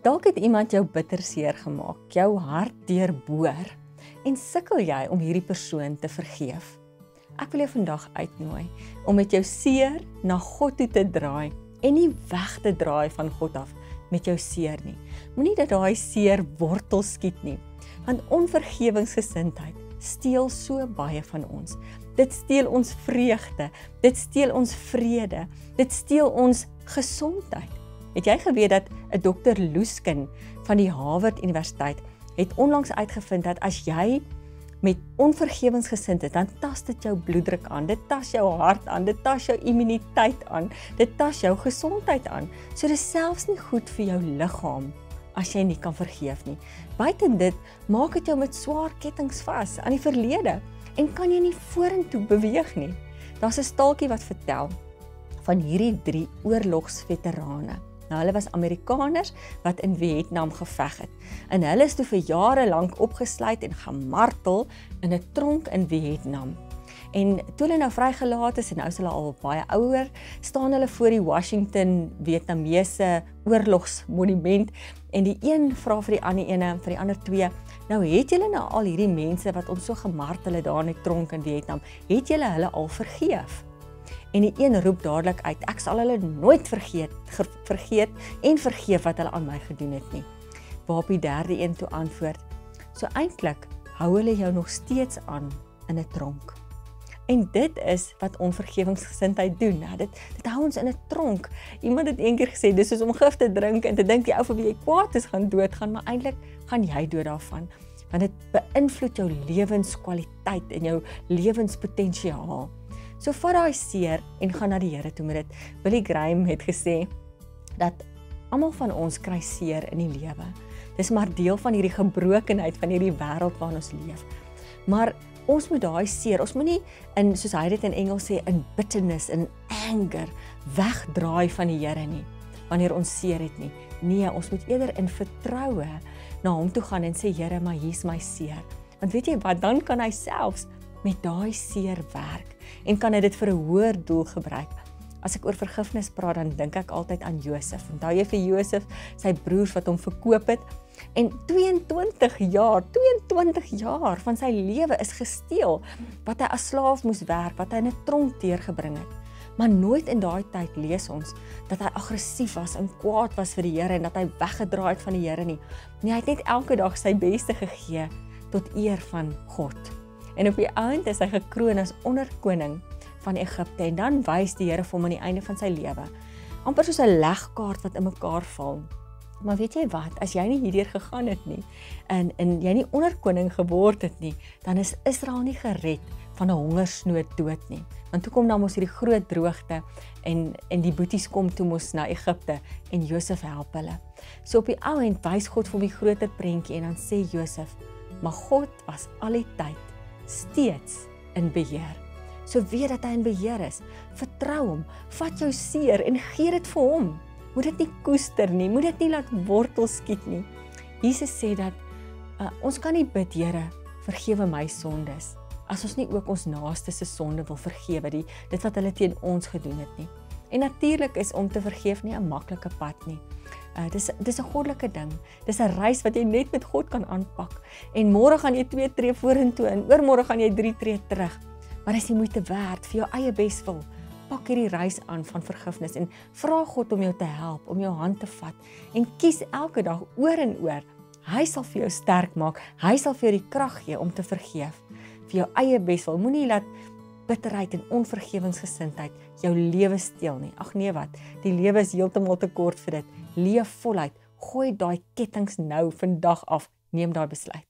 Dalk het iemand jou bitter seer gemaak, jou hart deurboor en sukkel jy om hierdie persoon te vergeef. Ek wil jou vandag uitnooi om met jou seer na God toe te draai en nie weg te draai van God af met jou seer nie. Moenie dat daai seer wortel skiet nie, want onvergewingsgesindheid steel so baie van ons. Dit steel ons vreugde, dit steel ons vrede, dit steel ons gesondheid. Het jy geweet dat 'n dokter Looskin van die Harvard Universiteit het onlangs uitgevind dat as jy met onvergewensgesindheid dan tas dit jou bloeddruk aan, dit tas jou hart aan, dit tas jou immuniteit aan, dit tas jou gesondheid aan. So dis selfs nie goed vir jou liggaam as jy nie kan vergeef nie. Buiten dit maak dit jou met swaar kettinge vas aan die verlede en kan jy nie vorentoe beweeg nie. Daar's 'n staaltjie wat vertel van hierdie drie oorlogsveterane. Nou hulle was Amerikaners wat in Vietnam geveg het. En hulle is toe vir jare lank opgesluit en gemartel in 'n tronk in Vietnam. En toe hulle nou vrygelaat is en nou is hulle al baie ouer, staan hulle voor die Washington Vietnamese oorlogsmonument en die een vra vir die ander ene vir die ander twee, nou het julle nou al hierdie mense wat ons so gemartel het daar in die tronk in Vietnam, het julle hulle al vergeef? En die een roep dadelik uit ek sal hulle nooit vergeet vergeet en vergeef wat hulle aan my gedoen het nie. Waarop die derde een toe antwoord so eintlik hou hulle jou nog steeds aan in 'n tronk. En dit is wat onvergewingsgesindheid doen nou dit dit hou ons in 'n tronk. Iemand het eendag gesê dis soos om gif te drink en te dink die ou vir wie jy kwaad is gaan doodgaan maar eintlik gaan jy dood daarvan. Want dit beïnvloed jou lewenskwaliteit en jou lewenspotensiaal So vat daai seer en gaan na die Here toe met dit. Billy Graham het gesê dat almal van ons kry seer in die lewe. Dis maar deel van hierdie gebrokenheid van hierdie wêreld waarin ons leef. Maar ons moet daai seer, ons moenie in soos hy dit in Engels sê in bitterness en anger wegdraai van die Here nie wanneer ons seer het nie. Nee, ons moet eerder in vertroue na hom toe gaan en sê Here, maar hier's my seer. Want weet jy wat, dan kan hy selfs met daai seer werk en kan hy dit vir 'n hoër doel gebruik. As ek oor vergifnis praat, dan dink ek altyd aan Josef. Onthou jy vir Josef, sy broers wat hom verkoop het en 22 jaar, 22 jaar van sy lewe is gesteel wat hy as slaaf moes werk, wat hy in 'n tronk deurgebring het. Maar nooit in daai tyd lees ons dat hy aggressief was en kwaad was vir die Here en dat hy weggedraai het van die Here nie. Nee, hy het net elke dag sy beste gegee tot eer van God. En op die einde is hy gekroon as onderkoning van Egipte en dan wys die Here vir hom aan die einde van sy lewe. amper soos 'n legkaart wat in mekaar val. Maar weet jy wat, as jy nie hierdeur gegaan het nie en en jy nie onderkoning geword het nie, dan is Israel nie gered van 'n hongersnood dood nie. Want toe kom dan mos hierdie groot droogte en en die boeties kom toe mos na Egipte en Josef help hulle. So op die ou end wys God vir hom die groter prentjie en dan sê Josef, maar God was al die tyd steeds in beheer. So weet dat hy in beheer is. Vertrou hom. Vat jou seer en gee dit vir hom. Moet dit nie koester nie. Moet dit nie laat wortel skiet nie. Jesus sê dat uh, ons kan nie bid, Here, vergewe my sondes as ons nie ook ons naaste se sonde wil vergewe die dit wat hulle teen ons gedoen het nie. En natuurlik is om te vergeef nie 'n maklike pad nie. Uh, dis dis 'n goddelike ding. Dis 'n reis wat jy net met God kan aanpak. En môre gaan jy 2 tree vorentoe en oormôre gaan jy 3 tree terug. Maar dis die moeite werd vir jou eie beswil. Pak hierdie reis aan van vergifnis en vra God om jou te help, om jou hand te vat en kies elke dag oor en oor. Hy sal vir jou sterk maak. Hy sal vir jou die krag gee om te vergeef vir jou eie beswil. Moenie laat bitterheid en onvergewensgesindheid jou lewe steel nie. Ag nee wat, die lewe is heeltemal te kort vir dit. Leef voluit. Gooi daai kettinge nou vandag af. Neem daai besluit.